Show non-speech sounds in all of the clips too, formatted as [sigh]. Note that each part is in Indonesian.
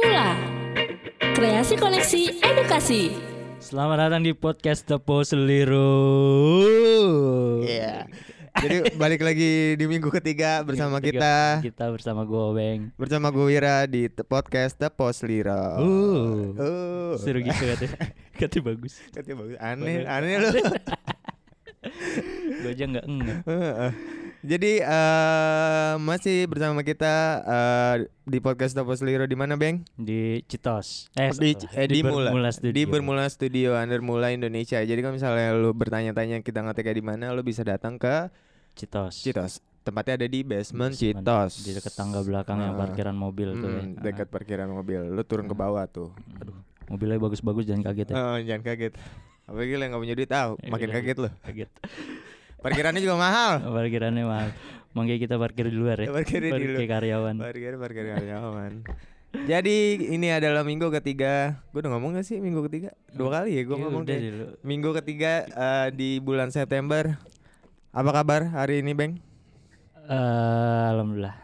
Mula Kreasi Koneksi Edukasi Selamat datang di podcast Tepo Seliru. Iya. Jadi balik lagi di minggu ketiga bersama kita Kita bersama gue Beng. bersama gue Wira di te- podcast The Post Lira. Uh. Oh. Seru gitu katanya. [laughs] Katanya bagus. Katanya bagus. Aneh, aneh loh. [laughs] Gue aja nggak enggak. Jadi eh masih bersama kita eh, di podcast The Post Lira di mana, Beng? Di Citos. Eh, di, eh, di, Mula, Bermula Studio. di Bermula Studio Under Mula Indonesia. Jadi kalau misalnya lu bertanya-tanya kita ngetek di mana, lu bisa datang ke Citos. Citos. Tempatnya ada di basement, Basement. Citos. Di dekat tangga belakang yang Ah. parkiran mobil tuh. ya. Hmm, dekat parkiran mobil. Lu turun ke bawah tuh. Aduh, mobilnya bagus-bagus jangan kaget ya. Oh, jangan kaget. Apalagi yang gak punya duit tahu, makin Iya. kaget lo. Kaget. Parkirannya juga mahal. [laughs] Parkirannya mahal. Makanya kita parkir di luar ya. Parkir di luar. Kayak karyawan. Parkir parkir karyawan. Jadi ini adalah minggu ketiga. Gue udah ngomong gak sih minggu ketiga? Dua kali ya gue Ya ngomong udah deh. deh lu. Minggu ketiga eh, di bulan September. Apa kabar hari ini, Beng? Eh, alhamdulillah.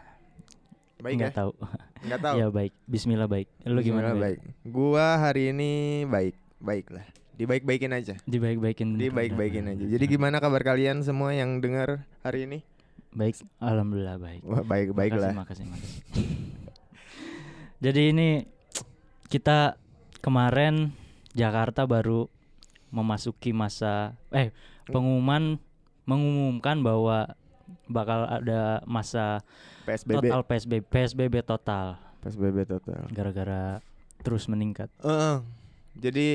Baik Nggak ya? tahu. Enggak tahu. [laughs] Ya baik. Bismillah baik. Lu gimana? Bismillah, Bang? baik. Gua hari ini baik. Baiklah. Dibaik-baikin aja. Dibaik-baikin. Dibaik-baikin aja. Jadi gimana kabar kalian semua yang dengar hari ini? baik. Alhamdulillah baik. Wah, baik baiklah. Makasih, makasih, makasih. [laughs] Jadi ini kita kemarin Jakarta baru memasuki masa eh pengumuman mengumumkan bahwa bakal ada masa PSBB. total PSBB PSBB total PSBB total. gara-gara terus meningkat Heeh. jadi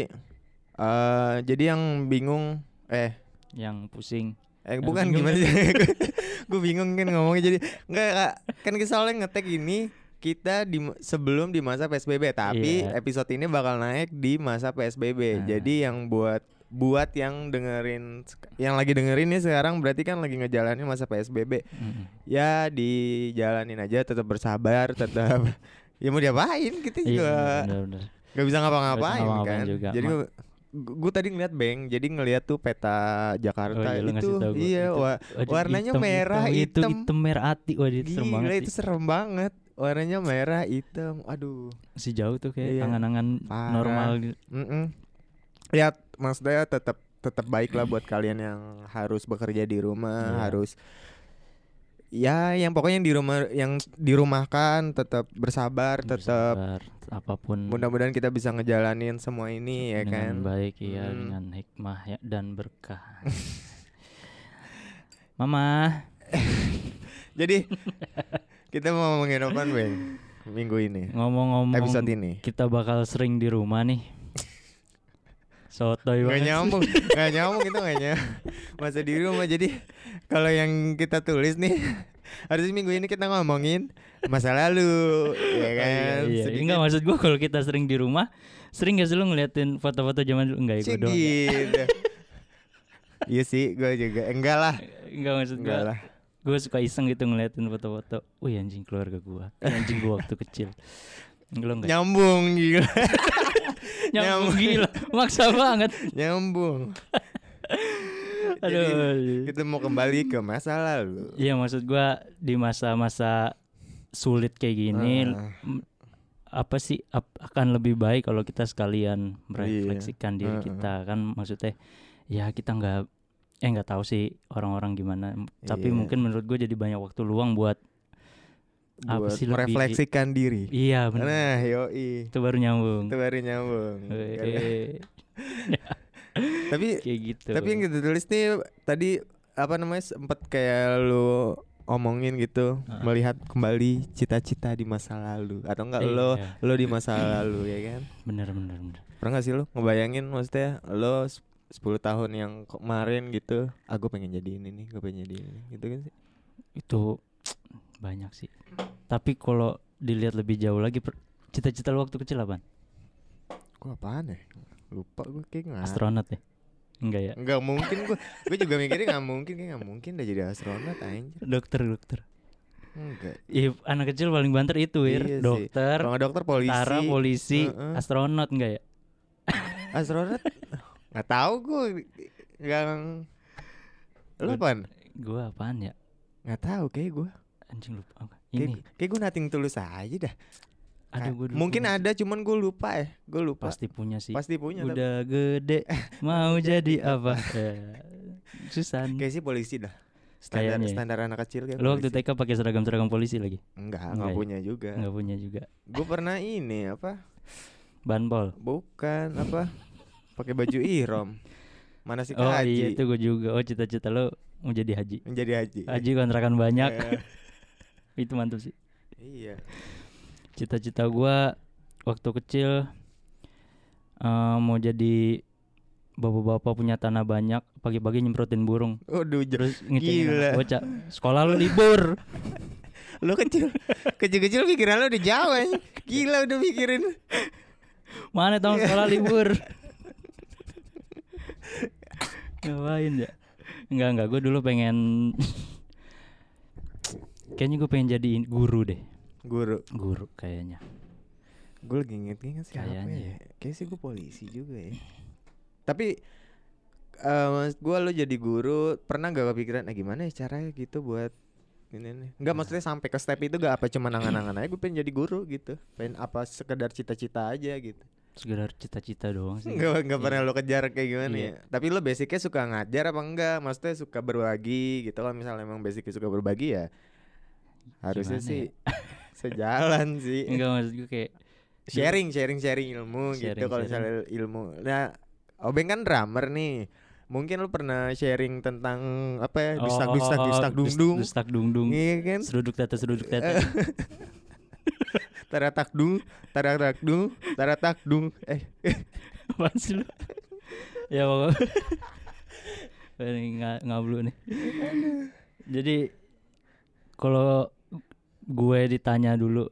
eh jadi yang bingung eh yang pusing eh Yang bukan gimana sih? [laughs] gue bingung kan ngomongnya jadi enggak Kak. kan kita soalnya ngetek ini kita di sebelum di masa PSBB tapi Iya. episode ini bakal naik di masa PSBB. Nah. Jadi yang buat buat yang dengerin yang lagi dengerin nih sekarang berarti kan lagi ngejalanin masa PSBB. Mm-mm. Ya dijalanin aja tetap bersabar, tetap [laughs] ya mau diapain kita juga iya bener-bener Gak bisa ngapa-ngapain kan. juga. Jadi Ma- gue tadi ngeliat Beng, jadi ngeliat tuh peta Jakarta Oh iya, itu, iya, Itu- wa- Waduh, warnanya hitam, merah, hitam, hitam. itu hitam merah hati wah itu serem banget itu serem banget. Warnanya merah, hitam, aduh. si jauh tuh kayak Iya. angan-angan normal gitu. Mm-mm. Ya, maksudnya tetap tetap baik lah buat kalian yang harus bekerja di rumah, Iya. harus ya yang pokoknya yang di rumah yang dirumahkan tetap bersabar, tetap apa pun mudah-mudahan kita bisa ngejalanin semua ini ya dengan kan. baik ya Hmm. dengan hikmah ya dan berkah [laughs] Mama [laughs] Jadi kita mau ngomongin apa Beng minggu ini? ngomong-ngomong Episode ini. kita bakal sering di rumah nih sotoy Gak banget sih. nyambung, [laughs] gak nyambung itu gak nyambung. Masa di rumah jadi kalau yang kita tulis nih [laughs] harusnya minggu ini kita ngomongin masa lalu, ya Oh, kan? iya, iya. Sedikit Enggak maksud gua kalau kita sering di rumah sering gak sih lu ngeliatin foto-foto zaman dulu enggak ya gua doang. [laughs] Iya sih, gue juga enggak lah, enggak maksud enggak gua lah. gue suka iseng gitu ngeliatin foto-foto wih anjing keluarga gua Eh, anjing gua waktu kecil Enggak Nyambung gila, [laughs] nyambung gila. Maksa banget. Nyambung. [laughs] aduh. Jadi kita mau kembali ke masa lalu. Iya maksud gua di masa-masa sulit kayak gini m- apa sih ap- akan lebih baik kalau kita sekalian Iya. merefleksikan diri Ah, kita. kan maksudnya ya kita nggak eh nggak tahu sih orang-orang gimana. Tapi Iya. mungkin menurut gue jadi banyak waktu luang buat Apa Buat sih lebih- merefleksikan diri. iya benar Nah, yoi. itu baru nyambung Itu baru nyambung. Eh, [laughs] eh, Tapi kayak gitu Tapi yang kita tulis nih tadi apa namanya sempat kayak lu omongin gitu Ah. melihat kembali cita-cita di masa lalu atau enggak lo Iya. lo di masa lalu ya kan bener bener bener pernah gak sih lo ngebayangin maksudnya lo s- 10 tahun yang kemarin gitu aku pengen jadi ini nih gue pengen jadi ini gitu kan sih itu banyak sih. Tapi kalau dilihat lebih jauh lagi cita-cita lu waktu kecil apa gue apaan ya? Lupa gue kayak nggak astronot ya? Enggak ya? Nggak mungkin gue gue juga mikirnya nggak mungkin kayak nggak mungkin udah jadi astronot anjir. Dokter dokter. Enggak. Iya, anak kecil paling banter itu, Wir. Iya dokter, kalau dokter polisi. tentara, polisi, Heeh. astronot enggak ya? astronot? Nggak tahu gue nggak lo Gua- apaan? Gua apaan ya? nggak tahu kayak gue Anjing lupa apa? kayak, Ini kayak gue nating tulus aja dah gua dulu Mungkin punya ada cuman gue lupa ya. Gue lupa. Pasti punya sih. Pasti punya. tapi- Udah gede [laughs] mau jadi apa? [laughs] Ya, Susan. Kayak sih polisi dah. Standar Kayaknya ya. standar anak kecil kayak Lu waktu. TK pakai seragam-seragam polisi lagi? Enggak, Enggak enggak ya? punya juga. Enggak punya juga. Gue pernah ini apa? Banpol. Bukan apa? Pakai baju ihrom. Mana sih Oh haji? iya itu gue juga. Oh cita-cita lo mau jadi haji. Menjadi haji. Haji kontrakan banyak. [laughs] Itu mantap sih. iya. Cita-cita gua waktu kecil eh, mau jadi bapak-bapak punya tanah banyak, pagi-pagi nyemprotin burung. Waduh, jer- Terus ngecengin Gila. anak bocah. Sekolah lu libur. [laughs] Lu kecil kecil-kecil pikiran lu udah jauh. Gila udah mikirin. Mana tahun sekolah libur? [laughs] Ngapain ya? Enggak enggak, gue dulu pengen Kayaknya gue pengen jadi guru deh. Guru. Guru kayaknya. Gue lagi inget-inget siapa Kayaknya ya. Kayaknya sih gue polisi juga ya. Tapi eh mas gue lo jadi guru pernah gak kepikiran ah gimana ya caranya gitu buat ini nih? Enggak maksudnya sampai ke step itu gak apa cuma angan-angan aja gue pengen jadi guru gitu. Pengen apa sekedar cita-cita aja gitu. Sekedar cita-cita doang sih. Enggak enggak Iya. pernah lo kejar kayak gimana Iya. ya. Tapi lo basicnya suka ngajar apa enggak? Maksudnya suka berbagi gitu. Kan misalnya emang basicnya suka berbagi ya harusnya Gimana sih [laughs] sejalan sih. Enggak maksud gue kayak [laughs] sharing sharing sharing ilmu gitu Sharing, kalau misalnya ilmu. Nah Obeng kan drummer nih. Mungkin lu pernah sharing tentang apa ya dustak dustak Oh, dustak dung dus- dung Dustak dung dung iya kan? Seruduk tata seruduk tata [laughs] taratak dung taratak dung taratak dung. Eh. Apaan sih lu? Ya pokoknya ngablu nih. Jadi Kalau gue ditanya dulu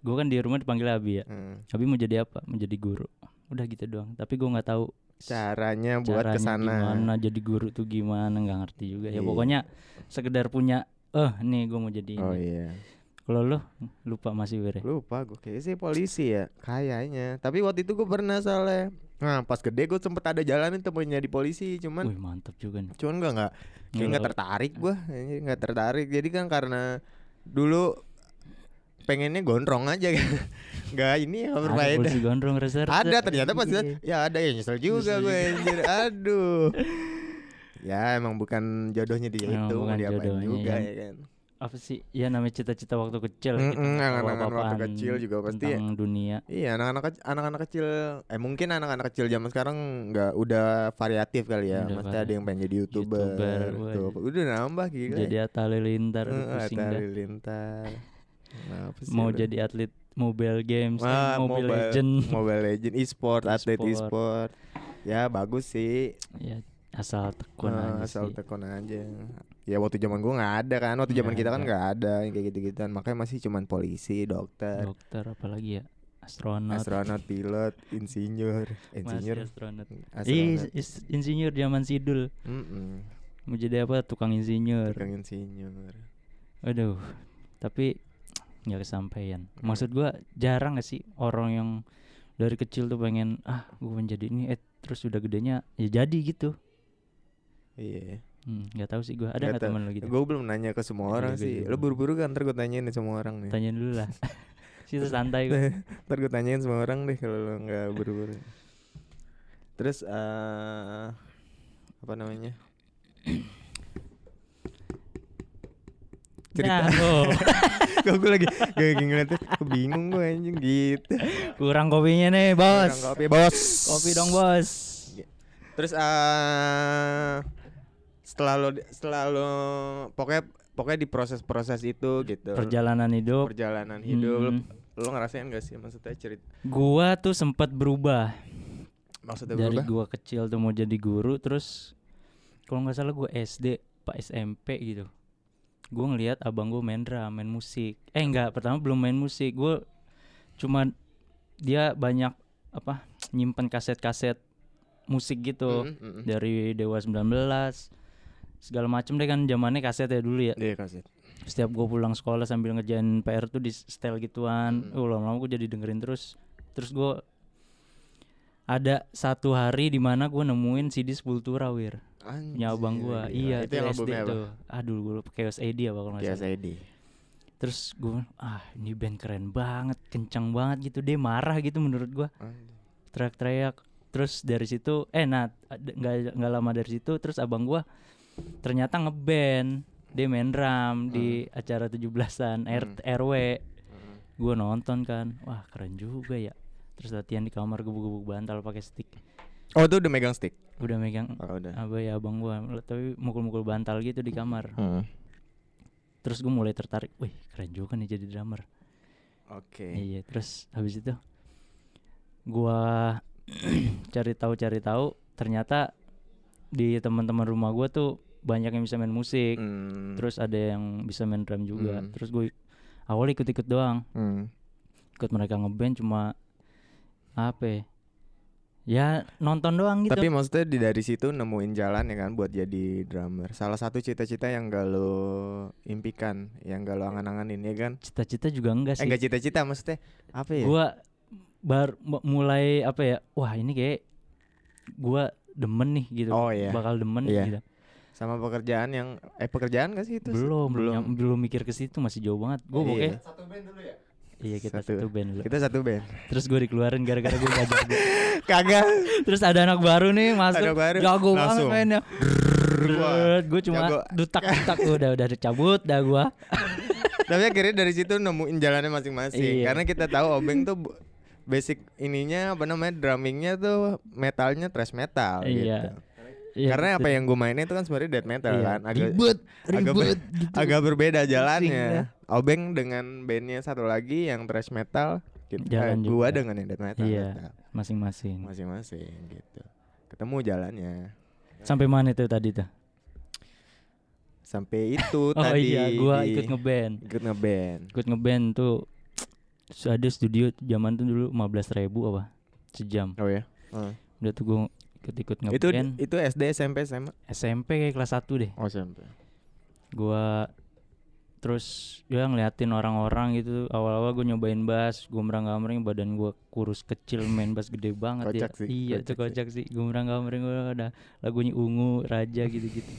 Gue kan di rumah dipanggil Abi ya. Hmm, Abi mau jadi apa? Mau jadi guru. Udah gitu doang. Tapi gue nggak tahu caranya buat caranya ke sana. gimana Jadi guru tuh gimana nggak ngerti juga. Ya Iya. pokoknya Sekedar punya Eh nih gue mau jadi oh ini. iya. Kalau lo lupa masih bere lupa gue kayak sih polisi ya kayaknya. Tapi waktu itu gue pernah soalnya nah pas gede gue sempet ada jalan itu mau jadi polisi cuman Wih mantap juga nih. cuman gue nggak kayak Nggak- tertarik gue nggak tertarik. Jadi kan karena dulu pengennya gondrong aja kan. [laughs] Nggak ini ya Ada berfaedah polisi gondrong ada ternyata pas [laughs] ya ada ya nyesel juga gue anjir. [laughs] Aduh. Ya emang bukan jodohnya dia Emang itu bukan mau diapain jodohnya, juga ya. ya kan apa sih ya namanya cita-cita waktu kecil gitu Mm-mm, nggak tahu angan-angan waktu kecil juga pasti ya. tentang dunia Iya anak-anak anak-anak kecil eh mungkin anak-anak kecil zaman sekarang nggak udah variatif kali ya. Udah ada yang pengen jadi youtuber, YouTuber, tuh. Udah nambah gila. jadi Atta Halilintar aduh, pusing Atta dah Halilintar. Kenapa sih mau jadi atlet Mobile Games eh, Wah, Mobile, Legend [laughs] Mobile Legend e-sport, atlet E-sport. Ya bagus sih. ya asal tekun Eh, aja asal sih tekun aja. Ya waktu zaman gua nggak ada kan. Waktu zaman Nggak kita kan nggak ada yang kayak gitu-gituan. Makanya masih cuman polisi, dokter, dokter apalagi ya astronot astronot, pilot, insinyur, masih insinyur. astronot astronot. Is- insinyur zaman sidul Mm-mm. mau jadi apa tukang insinyur Tukang insinyur. Aduh, tapi nggak kesampaian. Maksud gua jarang gak sih orang yang dari kecil tuh pengen ah gua pengen jadi ini eh terus udah gedenya ya jadi gitu. Iya. Hmm, nggak tahu sih gua. Ada nggak tahu. teman lo gitu? Gue belum nanya ke semua Iya, orang gua sih. juga Lo buru-buru kan ntar gue tanyain nih semua orang nih. Tanya dulu lah. [laughs] Situ santai gua. ntar gue tanyain semua orang deh kalau lo nggak buru-buru. Terus eh apa namanya? Cerita. Nah, oh, [laughs] gue lagi gue lagi ngeliatnya gue bingung gue anjing gitu. kurang kopinya nih, Bos. Kurang kopi bos. Kopi dong, Bos. Terus eh setelah lo setelah lo pokoknya pokoknya di proses-proses itu gitu. Perjalanan hidup. perjalanan hidup lo, Hmm. lo ngerasain gak sih maksudnya cerita Gua tuh sempat berubah. maksudnya dari berubah gua kecil tuh mau jadi guru terus kalau nggak salah gua SD pak SMP gitu gua ngelihat abang gua main drum main musik eh enggak pertama belum main musik gua cuma dia banyak apa nyimpen kaset-kaset musik gitu Mm, mm, mm. dari Dewa 19 segala macem deh kan zamannya kaset ya dulu ya. Iya kaset. Setiap gue pulang sekolah sambil ngerjain PR tuh di setel gituan. Hmm. uh, lama-lama gue jadi dengerin terus. Terus gue ada satu hari di mana gue nemuin CD Sepultura wir. Punya abang gue iya itu yang tuh SD tuh. Aduh gue lupa. Chaos AD apa kalau nggak salah. Edi terus gue ah ini band keren banget kencang banget gitu. Dia marah gitu menurut gua. Teriak-teriak. Terus dari situ eh nah nggak nggak lama dari situ terus abang gua ternyata ngeband dia main drum di acara 17-an R- Hmm. RW gua nonton kan wah keren juga ya terus latihan di kamar gebuk-gebuk bantal pakai stick Oh itu udah megang stick. udah megang Oh, udah. apa ya abang gua tapi mukul-mukul bantal gitu di kamar Hmm. terus gue mulai tertarik wih keren juga nih jadi drummer Oke. Iya, terus habis itu gua [clears throat] cari tahu cari tahu ternyata di teman-teman rumah gua tuh banyak yang bisa main musik. Hmm. Terus ada yang bisa main drum juga. Hmm. Terus gue awal ikut-ikut doang. Hmm. Ikut mereka ngeband cuma apa ya? Ya nonton doang gitu. Tapi maksudnya di dari situ nemuin jalan ya kan buat jadi drummer. Salah satu cita-cita yang gak lo impikan, yang gak lo angan-anganin ya kan? cita-cita juga enggak Eh sih. enggak cita-cita maksudnya apa ya? Gua bar mulai apa ya? Wah, ini kayak gua demen nih gitu. Oh, iya. Bakal demen Iya. gitu. Sama pekerjaan yang eh pekerjaan gak sih itu? belum, belum, belum. mikir ke situ masih jauh banget. Gue Iya. pokoknya Satu band dulu ya? iya kita Satu. satu, band dulu. Kita satu band. Terus gue dikeluarin gara-gara gue gak jago. [laughs] Kagak. Terus ada anak baru nih masuk, Anak baru, jago banget mainnya. Gue cuma jago. dutak-dutak udah udah dicabut dah gue. [laughs] Tapi akhirnya dari situ nemuin jalannya masing-masing. Iya. Karena kita tahu Obeng tuh basic ininya apa namanya drummingnya tuh metalnya thrash metal Iya. gitu. Iya, Karena gitu. apa yang gue mainin itu kan sebenarnya death metal Iya. kan, agak ribet, agak ribet ber- gitu. agak berbeda jalannya. Obeng dengan bandnya satu lagi yang thrash metal, gitu. Jalan Eh, gua juga. dengan yang death metal, Iya. Masing-masing. masing-masing gitu. Ketemu jalannya Sampai mana itu tadi tuh? sampai itu [laughs] Oh tadi. iya, gua di- ikut ngeband. ikut ngeband. Ikut ngeband tuh ada studio zaman tuh dulu 15.000 ribu apa sejam. Oh ya. Oh. Udah tuh gue ikut-ikut Itu ngeband. itu SD SMP SMA. SMP kayak kelas 1 deh. Oh SMP. Gua terus ya ngeliatin orang-orang gitu awal-awal gue nyobain bass gue merang-gamring badan gue kurus kecil main bass gede banget Kocak ya sih, iya itu kocak kocak sih gue merang-gamring gue ada lagunya ungu raja gitu-gitu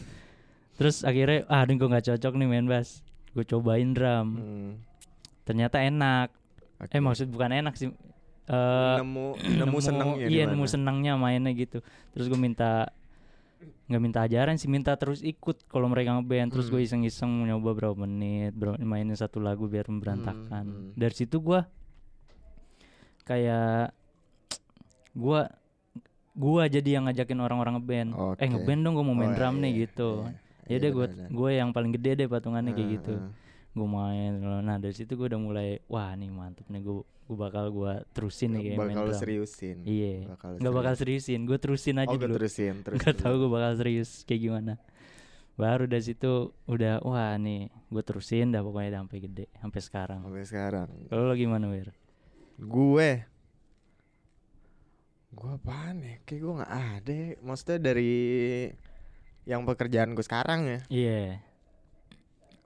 terus akhirnya ah gue nggak cocok nih main bass gue cobain drum Hmm. ternyata enak Oke. eh maksud bukan enak sih Eh, nemu [clears throat] nemu senengnya di iya mana? nemu senangnya mainnya gitu terus gue minta nggak minta ajaran sih minta terus ikut kalau mereka ngeband terus gue Hmm. iseng-iseng nyoba berapa menit berapa mainin satu lagu biar berantakan hmm. dari situ gue kayak gue gua jadi yang ngajakin orang-orang ngeband Oke. eh ngeband dong gue mau main Oh, drum nih iya, gitu iya. ya Iya, deh gue gue yang paling gede deh patungannya kayak Ah, gitu ah. Gue main nah dari situ gue udah mulai wah nih mantep nih gue gue bakal gue terusin nih kayak bakal seriusin. iya Bakal nggak bakal serius. seriusin gue terusin aja Oh, dulu terusin, terus. [laughs] nggak tahu gue bakal serius kayak gimana baru dari situ udah wah nih gue terusin dah pokoknya sampai gede sampai sekarang sampai sekarang. kalau lo gimana wir Gue Gue apaan ya? Kayak gue gak ada ya. Maksudnya dari Yang pekerjaan gue sekarang ya iya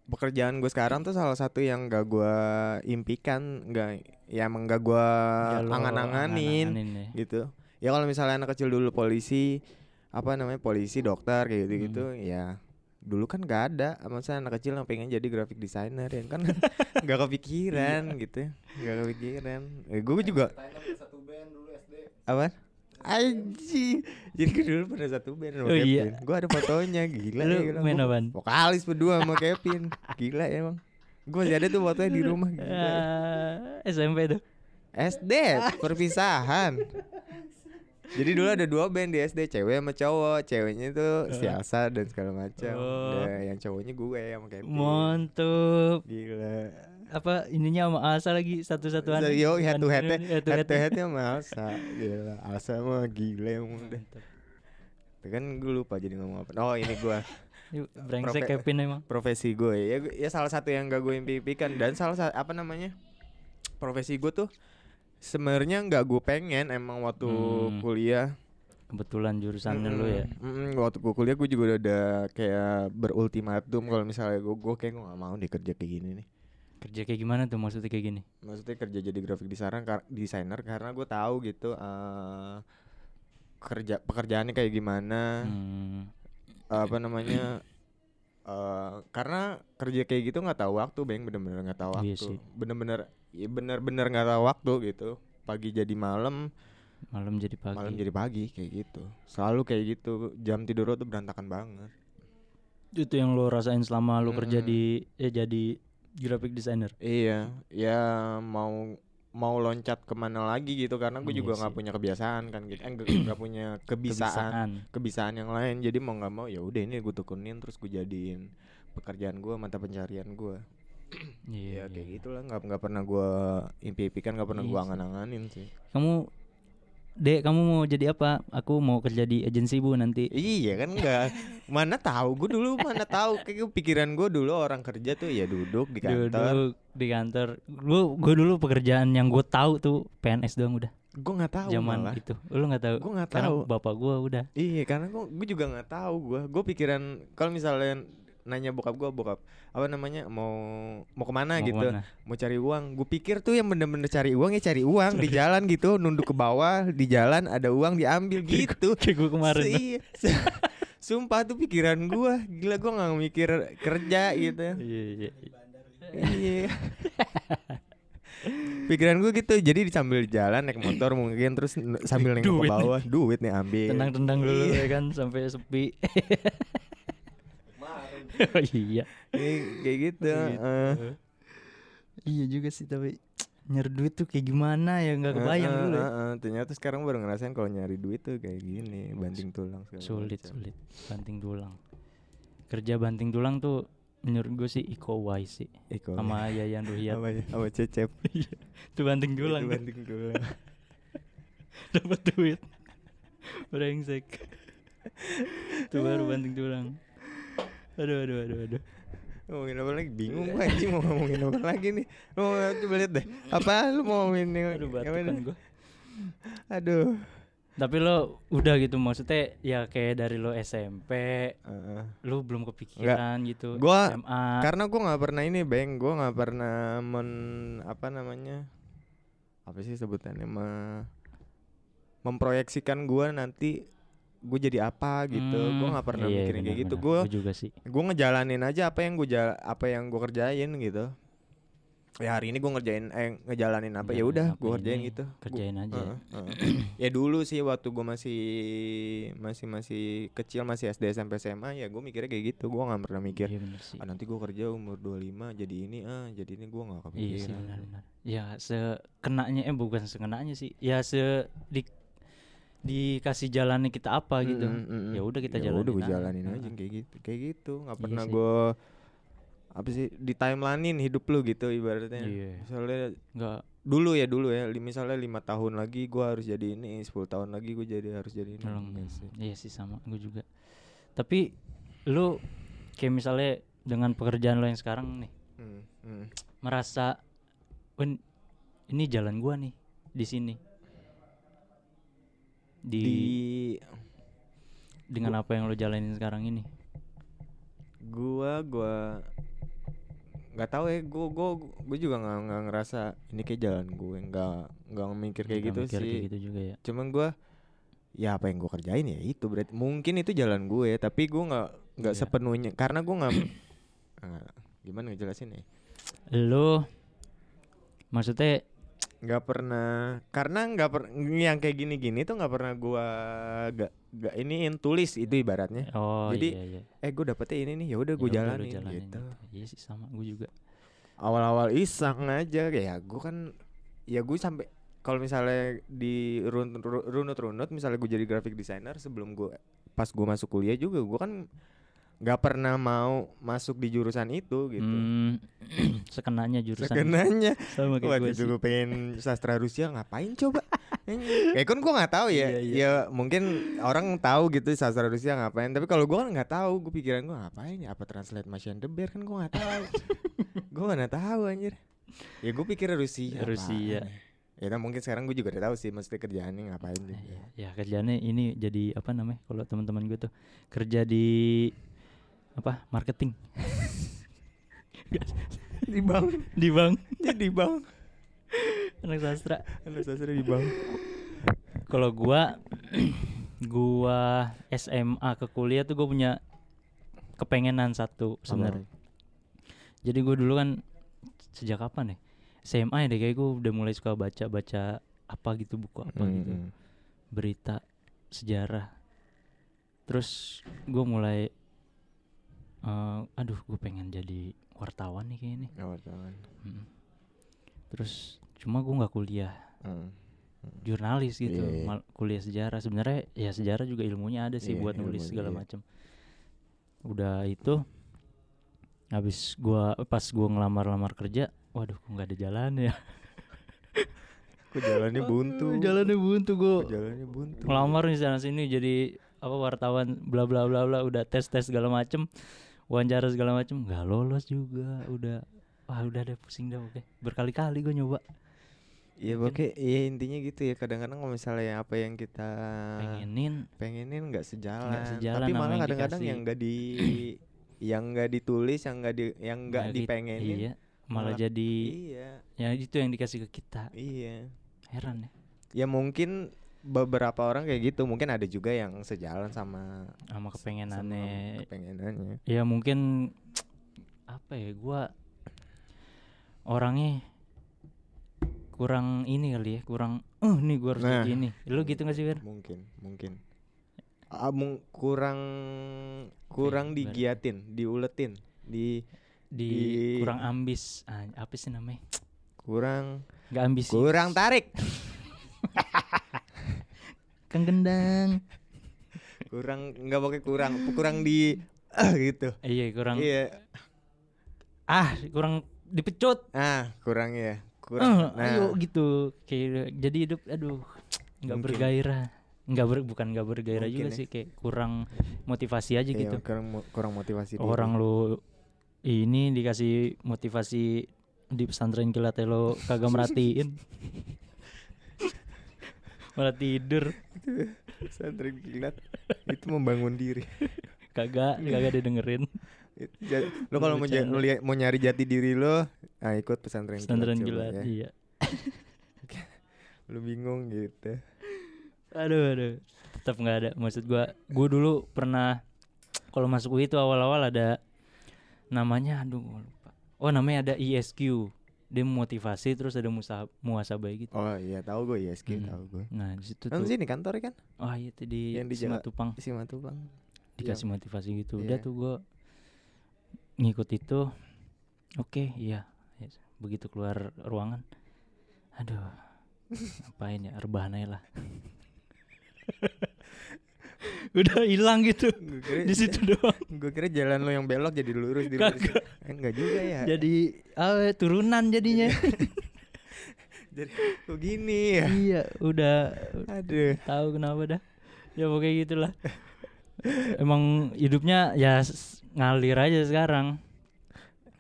Pekerjaan gue sekarang tuh salah satu yang gak gue impikan gak, Ya emang gak gue angan-anganin ya. gitu Ya kalau misalnya anak kecil dulu polisi Apa namanya polisi, dokter kayak gitu-gitu Hmm. Ya dulu kan gak ada Maksudnya anak kecil yang pengen jadi graphic designer ya kan [laughs] Gak kepikiran Iya. gitu Gak kepikiran eh, Gue juga satu band dulu SD. apa Aji Jadi gue dulu pernah satu band sama Oh, iya. Kevin. Gue ada fotonya Gila Lu ya gila. main apaan? Vokalis berdua sama Kevin. Gila ya emang. Gue masih ada tuh fotonya di rumah Gila Ah, SMP tuh. SD Perpisahan. Jadi dulu ada dua band di SD Cewek sama cowok. Ceweknya itu si Alsa dan segala macam. Oh. Udah, Yang cowoknya gue sama Kevin. Mantep. Gila apa ininya sama Asa lagi satu-satuan. So, Yo head to head head to Head sama Alsa. Gila Alsa mah gila emang udah Itu kan gue lupa jadi ngomong apa. Oh ini [laughs] Yuk, brengsek Profe- Kevin emang. profesi gue ya ya salah satu yang gak gue impikan dan salah satu apa namanya profesi gue tuh sebenarnya nggak gue pengen emang waktu Hmm. kuliah. Kebetulan jurusannya lu ya. Mm-mm, waktu gue kuliah gue juga udah ada kayak berultimatum kalau misalnya gue gue kayak gue gak mau deh kerja kayak gini nih kerja kayak gimana tuh maksudnya kayak gini? Maksudnya kerja jadi graphic designer kar- designer karena gue tahu gitu eh kerja pekerjaannya kayak gimana. Hmm, apa namanya eh, karena kerja kayak gitu nggak tahu waktu bang bener-bener nggak tahu Iya waktu. bener-bener ya bener-bener nggak tahu waktu gitu. Pagi jadi malam. Malam jadi pagi. Malam jadi pagi kayak gitu. Selalu kayak gitu. Jam tidur lo tuh berantakan banget. Itu yang lo rasain selama lo kerja Mm-mm. di eh jadi graphic designer. Iya ya mau mau loncat ke mana lagi gitu karena gue Iya juga nggak punya kebiasaan kan gitu. Eh, nggak [clears throat] punya kebisaan Kebisaan. kebisaan yang lain. Jadi mau nggak mau ya udah ini gue tekunin terus gue jadiin pekerjaan gue mata pencarian gue iya, ya kayak iya. gitulah. Nggak nggak pernah gue impi-impikan nggak pernah Iya gue angan-anganin sih. Kamu dek kamu mau jadi apa? Aku mau kerja di agensi bu nanti. Iya kan enggak mana tahu gue dulu mana tahu. Kayak pikiran gue dulu orang kerja tuh ya duduk di kantor. Duduk di kantor. Gue gue dulu pekerjaan yang gue tahu tuh PNS doang udah. Gue nggak tahu zaman malah. itu. Lu nggak tahu? Gue nggak karena tahu. bapak gue udah. Iya karena gue gue juga nggak tahu gue gue pikiran kalau misalnya nanya bokap gue bokap apa namanya mau mau ke mana Mau gitu? ke mana? mau cari uang. Gue pikir tuh yang bener-bener cari uang ya cari uang di jalan gitu nunduk ke bawah di jalan ada uang diambil gitu. kayak gue kemarin. Se- iya. [laughs] sumpah tuh pikiran gue gila gue nggak mikir kerja gitu. Iya iya iya. Pikiran gue gitu jadi sambil jalan naik motor mungkin terus sambil nengok ke bawah duit nih ambil. Tendang-tendang dulu Iya. ya kan sampai sepi [laughs] [laughs] oh iya. Iya, kayak gitu Gitu. eh. iya juga sih tapi nyari duit tuh kayak gimana ya? Nggak kebayang Eh, dulu eh, ya. eh, eh. ternyata sekarang baru ngerasain kalau nyari duit tuh kayak gini banting tulang sulit macam. sulit. Banting tulang. Kerja banting tulang tuh menurut gue sih Iko Wise sih. Iko, sama Yayan Ruhiat apa ya sama cecep. [laughs] Tuh banting tulang Itu tuh. banting tulang. [laughs] Dapat duit. Brengsek. Tuh baru banting tulang aduh aduh aduh aduh. Ngomongin apa lagi? Bingung gue anjing mau ngomongin apa lagi nih? Lu mau coba lihat deh apa lu mau ngomongin aduh yang batuk mana? kan gue aduh. Tapi lo udah gitu maksudnya ya kayak dari lo SMP Heeh. lu belum kepikiran gitu Gua- SMA karena gue nggak pernah ini bang gue nggak pernah men apa namanya apa sih sebutannya me- memproyeksikan gue nanti gue jadi apa gitu. Gue nggak pernah iya, mikirin kayak gitu. Gue juga sih. gue ngejalanin aja apa yang gue apa yang gue kerjain gitu. Ya hari ini gue ngerjain eh ngejalanin apa ya udah gue kerjain gitu. Gua- kerjain aja. Ya. Heeh, heeh. ya dulu sih waktu gue masih masih masih kecil masih SD SMP SMA ya gue mikirnya kayak gitu. Gue nggak pernah mikir iya ah, nanti gue kerja umur 25 jadi ini ah jadi ini gue nggak Iya sih kepikiran. benar-benar. Ya sekenanya eh bukan sekenanya sih. Ya se di dikasih jalannya kita apa gitu. Mm, mm, mm. Ya udah kita Ya jalanin. udah gue aja. jalanin aja Heeh. kayak gitu kayak gitu nggak Iya pernah gue apa sih di timelinein hidup lu gitu ibaratnya Iya. misalnya Enggak dulu ya dulu ya misalnya lima tahun lagi gue harus jadi ini 10 tahun lagi gue jadi harus jadi ini sih. Iya sih sama gue juga. Tapi lu kayak misalnya dengan pekerjaan lo yang sekarang nih Hmm, hmm. merasa "Wen, ini jalan gua nih di sini. Di, di dengan apa yang lo jalanin sekarang ini. gua gua nggak tahu ya gua gua gua juga nggak nggak ngerasa ini kayak jalan gue nggak nggak mikir kayak Nggak gitu mikir sih Kayak gitu juga ya. cuman gua ya apa yang gua kerjain ya itu berarti mungkin itu jalan gue tapi gua nggak nggak Iya. sepenuhnya karena gua nggak Eh, [clears throat] gimana ngejelasin ya Lo maksudnya nggak pernah karena nggak per yang kayak gini-gini tuh nggak pernah gua gak gak iniin tulis itu ibaratnya oh Jadi, iya iya. eh gue dapetnya ini nih ya udah gue Ya jalanin, gitu Iya sih sama gue juga. awal-awal iseng aja ya gue kan ya gue sampai kalau misalnya di run- ru- runut-runut misalnya gue jadi graphic designer sebelum gue pas gue masuk kuliah juga gue kan nggak pernah mau masuk di jurusan itu gitu. Hmm, [clears throat] sekenanya jurusan. Sekenanya. [laughs] Sama kayak waktu gue gue pengen sastra Rusia ngapain coba? Ya kan gue nggak tahu ya. Iya, iya. ya mungkin orang tahu gitu sastra Rusia ngapain. Tapi kalau gue kan nggak tahu gue pikiran gue ngapain ya? Apa translate Machine the Bear kan gue nggak tahu. [laughs] Gue nggak tahu anjir. Ya gue pikir Rusia apaan Rusia. ya. Nah, mungkin sekarang gue juga udah tahu sih mesti kerjaannya ngapain Iya, ya kerjanya ini jadi apa namanya kalau teman-teman gue tuh kerja di apa? Marketing. [laughs] Di bank. Di bank. Jadi bank. Anak sastra. Anak sastra di bank. Kalau gua [clears throat] gua SMA ke kuliah tuh gue punya kepengenan satu sebenarnya. Jadi gue dulu kan sejak kapan ya? SMA ya deh kayak gue udah mulai suka baca-baca apa gitu buku apa gitu. Hmm, Berita sejarah. Terus gue mulai eh, aduh gue pengen jadi wartawan nih kayaknya nih. hmm. wartawan. Mm. Terus cuma gue nggak kuliah Hmm. jurnalis gitu, Iya, iya. mal- kuliah sejarah. Sebenarnya ya sejarah juga ilmunya ada sih Iya, buat nulis segala iya. macam. Udah itu habis gua pas gua ngelamar-lamar kerja, waduh kok nggak ada jalan ya. [laughs] Kok jalannya buntu? Jalannya buntu gua. Jalannya buntu? Ngelamar di sana sini jadi apa wartawan bla bla bla bla udah tes tes segala macem wawancara segala macem nggak lolos juga udah. Wah udah deh pusing dah oke. Berkali-kali gue nyoba. Iya pokoknya iya intinya gitu ya kadang-kadang kalau misalnya apa yang kita pengenin. pengenin nggak sejalan. Sejalan tapi malah kadang-kadang yang nggak di [clears throat] yang nggak ditulis yang nggak di yang nggak gitu, dipengenin iya malah malah- jadi iya. ya itu yang dikasih ke kita. Iya. Heran ya. Ya mungkin beberapa orang kayak gitu. Mungkin ada juga yang sejalan sama sama sama kepengenannya. kepengenannya. Ya mungkin apa ya gua orangnya kurang ini kali ya kurang eh nih gua harus Nah. ini lu gitu gak sih Wir? mungkin mungkin. Ah, mung- kurang kurang gimana? digiatin diuletin di di, Di- kurang ambis ah, apa sih namanya? Kurang nggak ambisi kurang tarik kang gendang. Kurang nggak pakai kurang kurang di ah [clears throat] gitu. Iya kurang. Iya. Ah kurang dipecut. Ah kurang ya kurang. Nah. ayo gitu. Kayak jadi hidup aduh nggak bergairah. Nggak ber, bukan nggak bergairah Mungkin juga ya. sih kayak kurang motivasi aja iya, gitu. kurang kurang motivasi diri. orang lu ini dikasih motivasi di pesantren kilat lo kagak merhatiin [laughs] malah tidur. Pesantren kilat. Itu membangun diri. Kagak kagak didengerin. Itu ja- lo kalau mau, ja- Bercanda. lo liat- mau nyari jati diri lo ah ikut pesantren, pesantren kilat, ya. iya. [laughs] Lo bingung gitu. Aduh aduh. Tetap nggak ada. Maksud gua gua dulu pernah kalau masuk UI itu awal-awal ada namanya aduh lupa. Oh namanya ada ISQ dia motivasi terus ada musa muasabah gitu. Oh iya tahu gue ISQ Hmm. tahu gue nah di situ kan sini kantornya kan? Oh iya tuh di Yang di Simatupang. isi Matupang dikasih motivasi gitu. Udah Iya. tuh gua ngikut itu. Oke iya. Yes. begitu keluar ruangan. Aduh [laughs] ngapain ya rebahan aja lah [laughs] [laughs] udah hilang gitu. Kira di situ doang. Gue kira jalan lo yang belok jadi lurus di lurus. Kagak. Eh, enggak juga ya. Jadi ah, turunan jadinya. [laughs] Jadi kok gini ya. Iya udah aduh. tahu kenapa dah. Ya pokoknya gitulah. Emang hidupnya ya ngalir aja sekarang.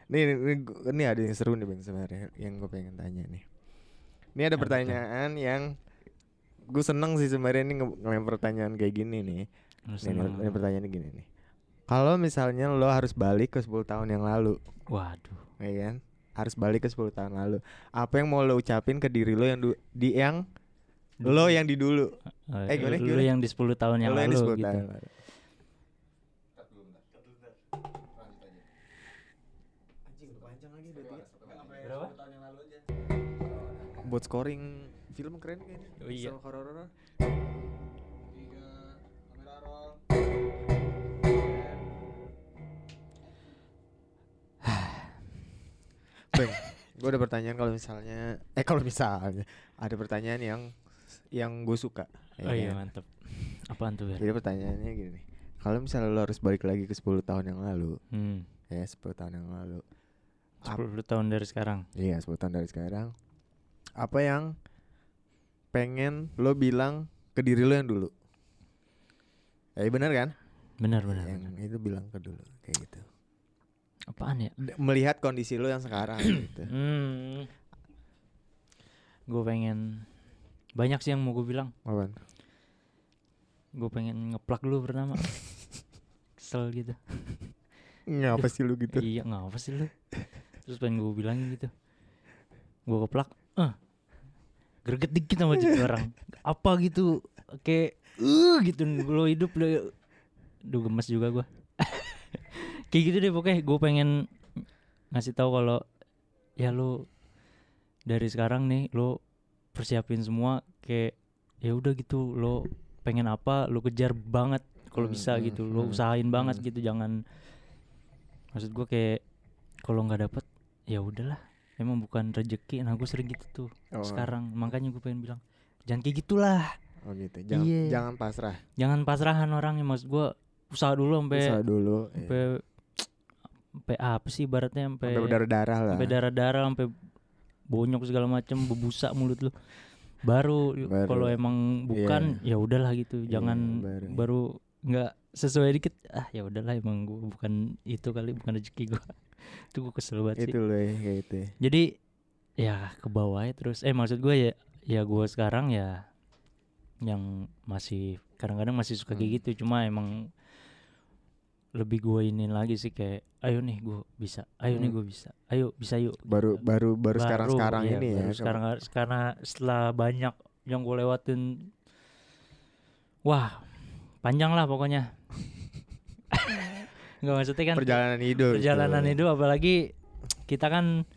Nih, gua- ini ada yang seru nih bang sebenarnya yang gue pengen tanya nih. Ini ada Apa tuh? pertanyaan yang gue seneng sih sebenarnya ini nge- ngelempar pertanyaan kayak gini nih. Ini, pertanyaannya gini nih. Kalau misalnya lo harus balik ke 10 tahun yang lalu. Waduh. Ya kan? Harus balik ke 10 tahun lalu. Apa yang mau lo ucapin ke diri lo yang du- di yang lo yang di dulu? Eh, Eh, gimana, gimana? yang di 10 tahun yang lo yang lalu di 10 gitu. tahun yang lalu buat scoring film keren kayaknya Oh iya. Soal horor-horor. [sighs] Bang, gue ada pertanyaan kalau misalnya eh kalau misalnya ada pertanyaan yang yang gue suka. ya Oh iya kan? mantep. Apaan tuh ya? Jadi pertanyaannya gini nih. Kalau misalnya lo harus balik lagi ke 10 tahun yang lalu, Hmm. ya 10 tahun yang lalu. Ap- 10 tahun dari sekarang. Iya, 10 tahun dari sekarang. Apa yang pengen lo bilang ke diri lo yang dulu? Eh benar kan? Benar benar. yang benar. itu bilang ke dulu kayak gitu. Apaan ya? D- Melihat kondisi lo yang sekarang gitu. [clears throat] Hmm. Gue pengen banyak sih yang mau gue bilang. Apaan? Gue pengen ngeplak dulu pertama. [laughs] Kesel gitu. Ngapa sih lu gitu? Iya ngapa sih lu? Terus pengen gue bilangin gitu. Gue keplak. Eh. Greget dikit sama jadi [laughs] orang. Apa gitu? Kayak uh gitu lo hidup lo. Duh gemes juga gua. [laughs] kayak gitu deh pokoknya gue pengen ngasih tahu kalau ya lu dari sekarang nih lu persiapin semua kayak ya udah gitu lo pengen apa lu kejar banget kalau Hmm, bisa hmm, gitu lo hmm, usahain banget hmm. gitu jangan maksud gue kayak kalau nggak dapet ya udahlah emang bukan rezeki nah gue sering gitu tuh Oh, sekarang makanya gue pengen bilang jangan kayak gitulah Oh gitu. Jangan Iya. jangan pasrah. jangan pasrahan orang ya maksud gue usaha dulu sampai Usaha dulu. iya. sampai sampai apa sih ibaratnya sampai Sampai berdarah-darah lah. sampai darah-darah sampai bonyok segala macem bebusa mulut lu baru, Baru. kalau emang bukan ya udahlah gitu Iya, jangan baru. baru nggak sesuai dikit ah ya udahlah emang gua bukan itu kali bukan rezeki gua itu gua kesel banget sih Itu loh ya kayak itu. ya. jadi ya ke bawah terus eh maksud gue ya ya gue sekarang ya yang masih kadang-kadang masih suka Hmm. kayak gitu cuma emang lebih gue ini lagi sih kayak ayo nih gue bisa ayo nih Hmm. gue bisa ayo bisa yuk Baru baru baru sekarang-sekarang iya, ini baru ya. sekarang karena setelah banyak yang gue lewatin wah panjang lah pokoknya [laughs] nggak maksudnya kan perjalanan hidup. gitu. perjalanan hidup apalagi kita kan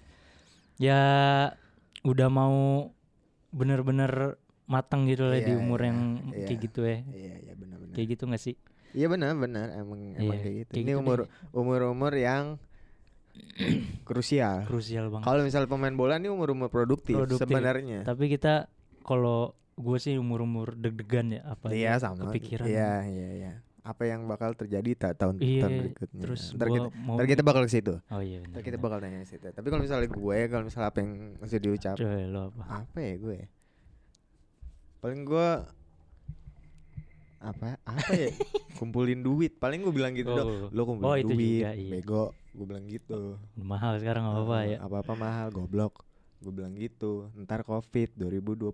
ya udah mau bener-bener matang gitu lah di Iya, umur iya, yang iya. kayak gitu ya Iya iya benar-benar. kayak gitu gak sih Iya benar benar emang emang Iya, kayak gitu. kayak Ini gitu umur deh. umur umur yang krusial. krusial banget Kalau misalnya pemain bola ini umur umur produktif, Produktif. sebenarnya. tapi kita kalau gue sih umur-umur deg-degan ya apa Iya aja sama. kepikiran Iya iya iya. Apa yang bakal terjadi ta- tahun Iya, tahun berikutnya. terus ntar kita, mau ntar kita bakal ke situ. oh iya Ntar benar kita bakal tanya ke situ. Tapi kalau misalnya gue, kalau misalnya apa yang mesti diucap, Coba lo apa apa ya gue? Paling gue apa apa ya [laughs] kumpulin duit paling gue bilang gitu dong Oh. lo kumpulin Oh, duit juga, iya. bego gue bilang gitu mahal sekarang nggak apa-apa ya apa apa mahal goblok gue bilang gitu ntar covid 2020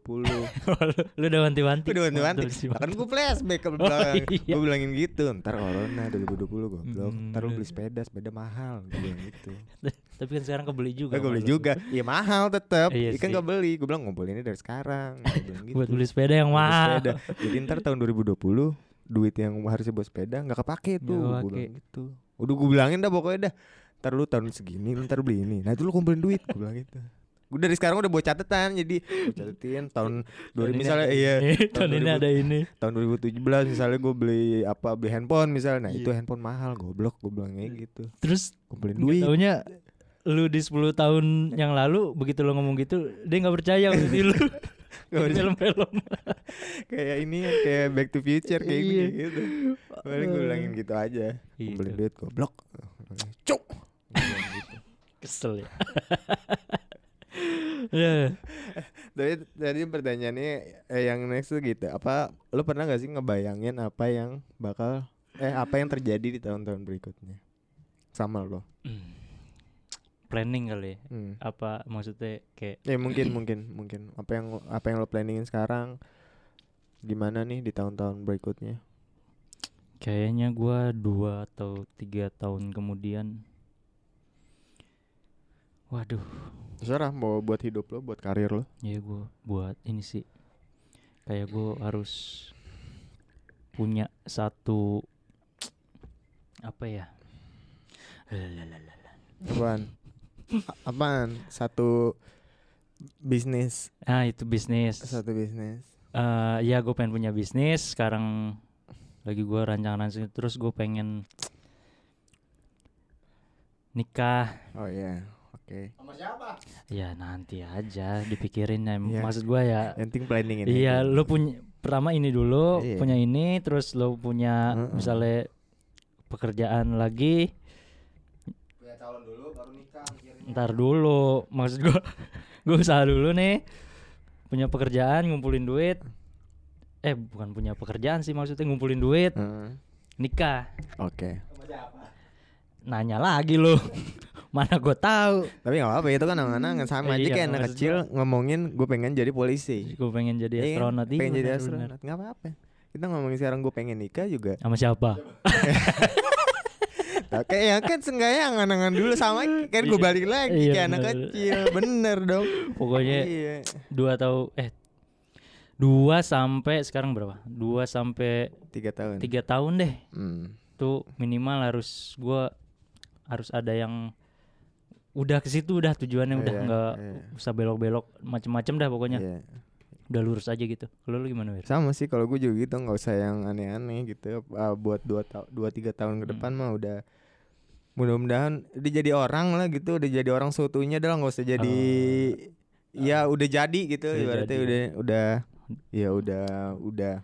[laughs] lu udah wanti-wanti. Gue udah wanti-wanti. Mantap sih, Kan gue flashback ke Oh, belakang. iya. Gue bilangin gitu Ntar corona 2020 goblok Hmm, Ntar lu beli sepeda Sepeda mahal. Gue bilang gitu. [laughs] Tapi kan sekarang kebeli juga Eh gue beli juga. Iya mahal tetep. Iya Ikan sih. gak beli. Gue bilang ngumpulinnya dari sekarang. Gue [laughs] gitu buat beli sepeda yang mahal. sepeda. Jadi ntar tahun 2020 Duit yang harusnya buat sepeda Gak kepake tuh. Nggak Gue bilang gitu. Udah gue bilangin dah pokoknya dah. Ntar lu tahun segini Ntar beli ini. Nah itu lu kumpulin duit Gue bilang gitu Gue dari sekarang udah buat catatan. Jadi gue catetin tahun 2000 misalnya iya tahun ini 2000 ada ini. tahun 2017 misalnya gue beli apa beli handphone misalnya. Nah itu Iya. handphone mahal goblok gue bilangnya gitu. Terus kumpulin duit. taunya lu di 10 tahun yang lalu begitu lu ngomong gitu dia nggak percaya sama lu. [laughs] Film-film. [laughs] Kayak ini ya, kayak back to future kayak Iya. gitu. Gitu paling gue bilangin gitu aja. Gitu. duit goblok. [laughs] Cuk. Gitu. kesel ya Ya. [laughs] Tapi tadi pertanyaannya eh, yang next tuh gitu apa lu pernah gak sih ngebayangin apa yang bakal eh apa yang terjadi di tahun-tahun berikutnya sama lo Hmm. planning kali ya hmm. apa maksudnya kayak Ya mungkin [clears throat] mungkin mungkin apa yang apa yang lo planningin sekarang gimana nih di tahun-tahun berikutnya? kayaknya gua dua atau tiga tahun kemudian waduh Terserah mau buat hidup lo, buat karir lo. ya gua buat ini sih kayak gua harus punya satu apa ya Lalalala. Apaan? Apaan? Satu bisnis, ah itu bisnis satu bisnis. Eh ya gue pengen punya bisnis sekarang lagi gua rancangan terus gue pengen nikah Oh iya, oke. Sama siapa? ya nanti aja dipikirin ya Iya. maksud gua ya Yang penting planning ini. iya lu punya pertama ini dulu Iya. punya ini terus lu punya Heeh. misalnya pekerjaan lagi Punya calon dulu baru nikah ntar dulu maksud gua [laughs] gue usaha dulu nih punya pekerjaan ngumpulin duit eh bukan punya pekerjaan sih maksudnya ngumpulin duit Heeh. nikah Oke. Siapa? nanya lagi lu [laughs] mana gue tahu. Tapi gak apa-apa itu kan angan-angan. Sama aja Iya, kayak anak kecil ngomongin gue pengen jadi polisi. gue pengen jadi Iya kan? astronot. Iya, pengen jadi astronot. Nggak apa-apa. Kita ngomongin sekarang gue pengen nikah juga. sama siapa? [laughs] Oke ya kan seenggaknya angan-angan dulu. Sama kan gue balik lagi Iya, kayak anak kecil. Bener dong. Pokoknya iya. dua atau eh dua sampai sekarang berapa? Dua sampai tiga tahun. tiga tahun deh. Hmm. tuh minimal harus gua harus ada yang udah ke situ udah tujuannya udah Iya, nggak iya. usah belok-belok macem-macem dah pokoknya Iya. udah lurus aja gitu kalau lu gimana Wir? Sama sih kalau gue juga gitu nggak usah yang aneh-aneh gitu. Ah, buat dua ta- dua tiga tahun ke Hmm. depan mah udah mudah-mudahan dia jadi orang lah gitu, udah jadi orang seutuhnya dah nggak usah jadi ya udah jadi gitu. Udah ibaratnya jadi. udah udah ya udah udah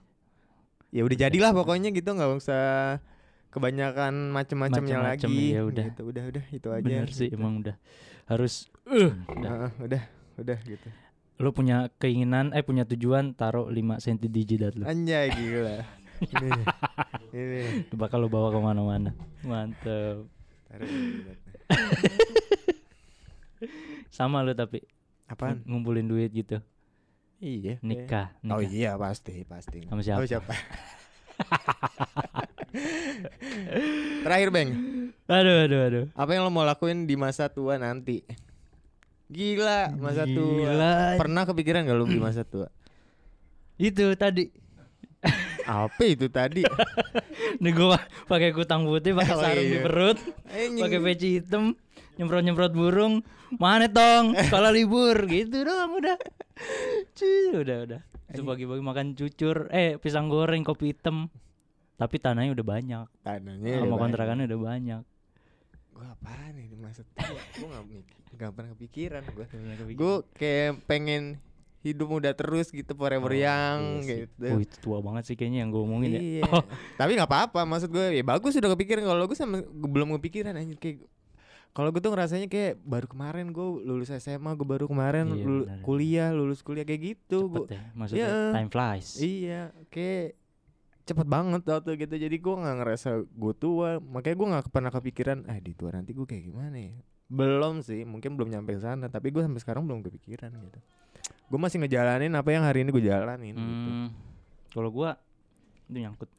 ya udah jadilah pokoknya gitu nggak usah kebanyakan Macem-macem, lagi. ya udah. gitu udah udah itu aja bener sih gitu. emang udah. Harus uh, udah. Heeh, udah udah gitu. Lu punya keinginan eh punya tujuan taruh 5 cm di jidat lu. Anjay gila. [laughs] Ini ini. Bakal lu bawa ke mana-mana. Mantep. [laughs] Sama lu tapi. Apaan? Ng- ngumpulin duit gitu. Iya nikah, Oh nikah. iya pasti pasti. Sama siapa? [laughs] Terakhir Bang, aduh aduh aduh apa yang lo mau lakuin di masa tua nanti? Gila, masa tua. Gila. Pernah kepikiran gak lo di masa tua? itu tadi Apa itu tadi? [laughs] nih gua pakai kutang putih pakai Oh, sarung di iya. perut Eh, pakai peci hitam nyemprot nyemprot burung mana tong kalau libur gitu doang udah Cuy, udah udah Terus pagi-pagi makan cucur eh pisang goreng kopi hitam tapi tanahnya udah banyak Tanahnya sama udah kontrakannya udah banyak Gue apaan nih masa tua? Gue gak, pernah kepikiran gue. Gue kayak pengen hidup muda terus gitu forever Oh, young iya gitu. Oh itu tua banget sih kayaknya yang gue omongin ya Iya. Oh, [laughs] Tapi nggak apa-apa, maksud gue ya bagus sudah kepikiran. Kalau gue sama gue belum kepikiran anjir kayak kalau gue tuh ngerasanya kayak baru kemarin gue lulus SMA, gue baru kemarin Iya, lulu- kuliah, lulus kuliah kayak gitu. cepet Gua, ya maksudnya Iya. time flies iya, kayak cepet banget waktu gitu. Jadi gue nggak ngerasa gue tua, makanya gue nggak pernah kepikiran, ah di tua nanti gue kayak gimana ya. Belum sih, mungkin belum nyampe ke sana. Tapi gue sampai sekarang belum kepikiran gitu. Gue masih ngejalanin apa yang hari ini gue jalanin. Gitu. Hmm, kalau gua itu nyangkut.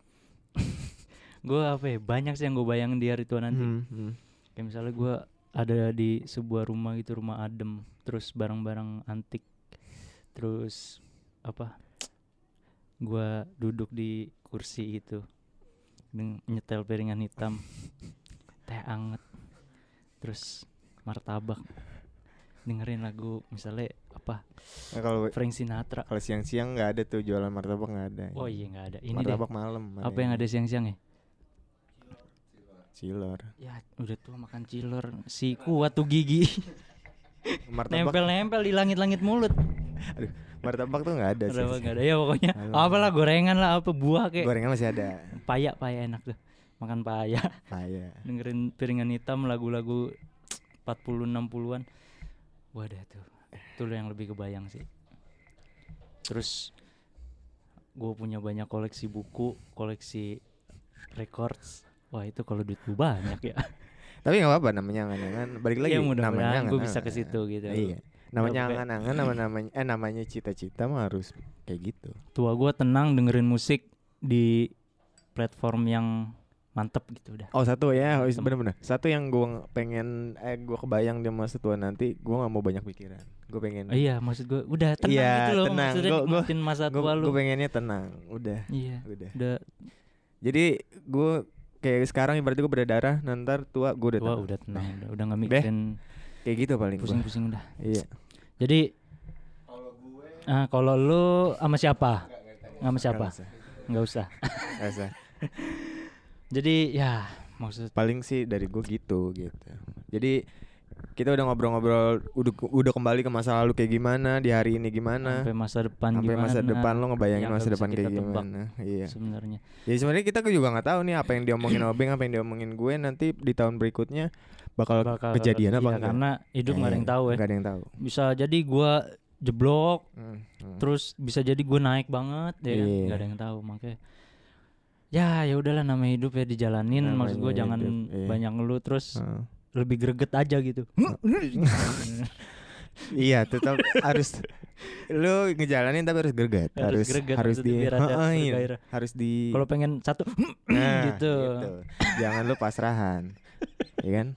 [laughs] gua apa ya? Banyak sih yang gue bayangin di hari tua nanti. Hmm, hmm. Kayak misalnya gua ada di sebuah rumah gitu, rumah adem, terus barang-barang antik. Terus apa? Gua duduk di kursi deng- Nyetel piringan hitam. [laughs] Teh anget. Terus martabak. Dengerin lagu misalnya apa? Nah, kalau Frank Sinatra. Kalau siang-siang nggak ada tuh jualan martabak nggak ada. Oh iya nggak ada. Ini deh. martabak malam. Apa yang ada siang-siang ya? Cilor. Ya udah tua makan cilor si kuat tuh gigi Martabak. nempel-nempel di langit-langit mulut. Aduh, martabak tuh nggak ada sih. Berapa nggak ada ya pokoknya. Halo. Apalah gorengan lah apa buah kayak Gorengan masih ada. paya paya enak tuh. Makan paya, Kaya. dengerin piringan hitam lagu-lagu 40 60-an. Wadah tuh. Itu yang lebih kebayang sih. Terus gue punya banyak koleksi buku, koleksi records. Wah itu kalau duit gue banyak ya. Tapi nggak apa-apa namanya angan-angan. Balik lagi Ya, mudah-mudahan namanya gua bisa ke situ gitu. Iya. Namanya angan-angan nama namanya eh namanya cita-cita mah harus kayak gitu. tua gua tenang dengerin musik di platform yang mantep gitu udah Oh satu ya, oh, bener-bener. Satu yang gua pengen eh gua kebayang di masa tua nanti, gua nggak mau banyak pikiran. Gue pengen. oh, iya maksud gua udah tenang Iya, gitu loh tenang. maksudnya Gua- gua- masa Gue tua lu pengennya tenang. Udah, iya udah. udah Jadi gue kayak sekarang ibaratnya gue berdarah, nanti tua gue udah tua tenang. udah tenang udah udah nggak mikirin Kayak gitu paling gua. pusing-pusing udah Iya. jadi ah kalau lu sama siapa sama siapa nggak usah nggak usah. [laughs] jadi ya maksud Paling sih dari gue gitu gitu. Jadi kita udah ngobrol-ngobrol udah udah kembali ke masa lalu kayak gimana di hari ini gimana. Sampai masa depan sampai gimana. masa depan lo ngebayangin yang masa depan kayak gimana. Iya. sebenarnya. Jadi sebenarnya kita juga nggak tahu nih apa yang diomongin [coughs] Obeng apa yang diomongin gue. Nanti di tahun berikutnya bakal, bakal kejadian apa iya, enggak? karena hidup nggak ada yang tahu ya. nggak ada yang tahu. Bisa jadi gua jeblok Hmm, hmm. terus bisa jadi gue naik banget ya kan? Iya. nggak ada yang tahu makanya. Ya ya udahlah namanya hidup ya dijalanin. Maksud gue jangan hidup, iya. banyak ngeluh terus Heeh. Lebih greget aja gitu. [laughs] Iya tetap harus lu ngejalanin tapi harus greget Harus harus greget, harus maksudnya di iya. harus di kalau pengen satu Nah, gitu. jangan lu pasrahan ya kan?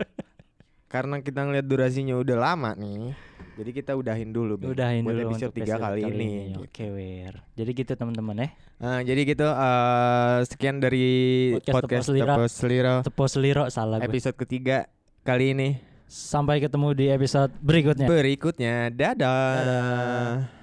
Karena kita ngeliat durasinya udah lama nih jadi kita udahin dulu Bang, udahin buat dulu episode untuk tiga kali, ini gitu. oke wer. Jadi gitu teman-teman ya. Nah, jadi gitu eh, sekian dari Podcast podcast Tepos Lira tepos liro salah gue. Episode ketiga kali ini. Sampai ketemu di episode berikutnya. Berikutnya, dadah. Dadah.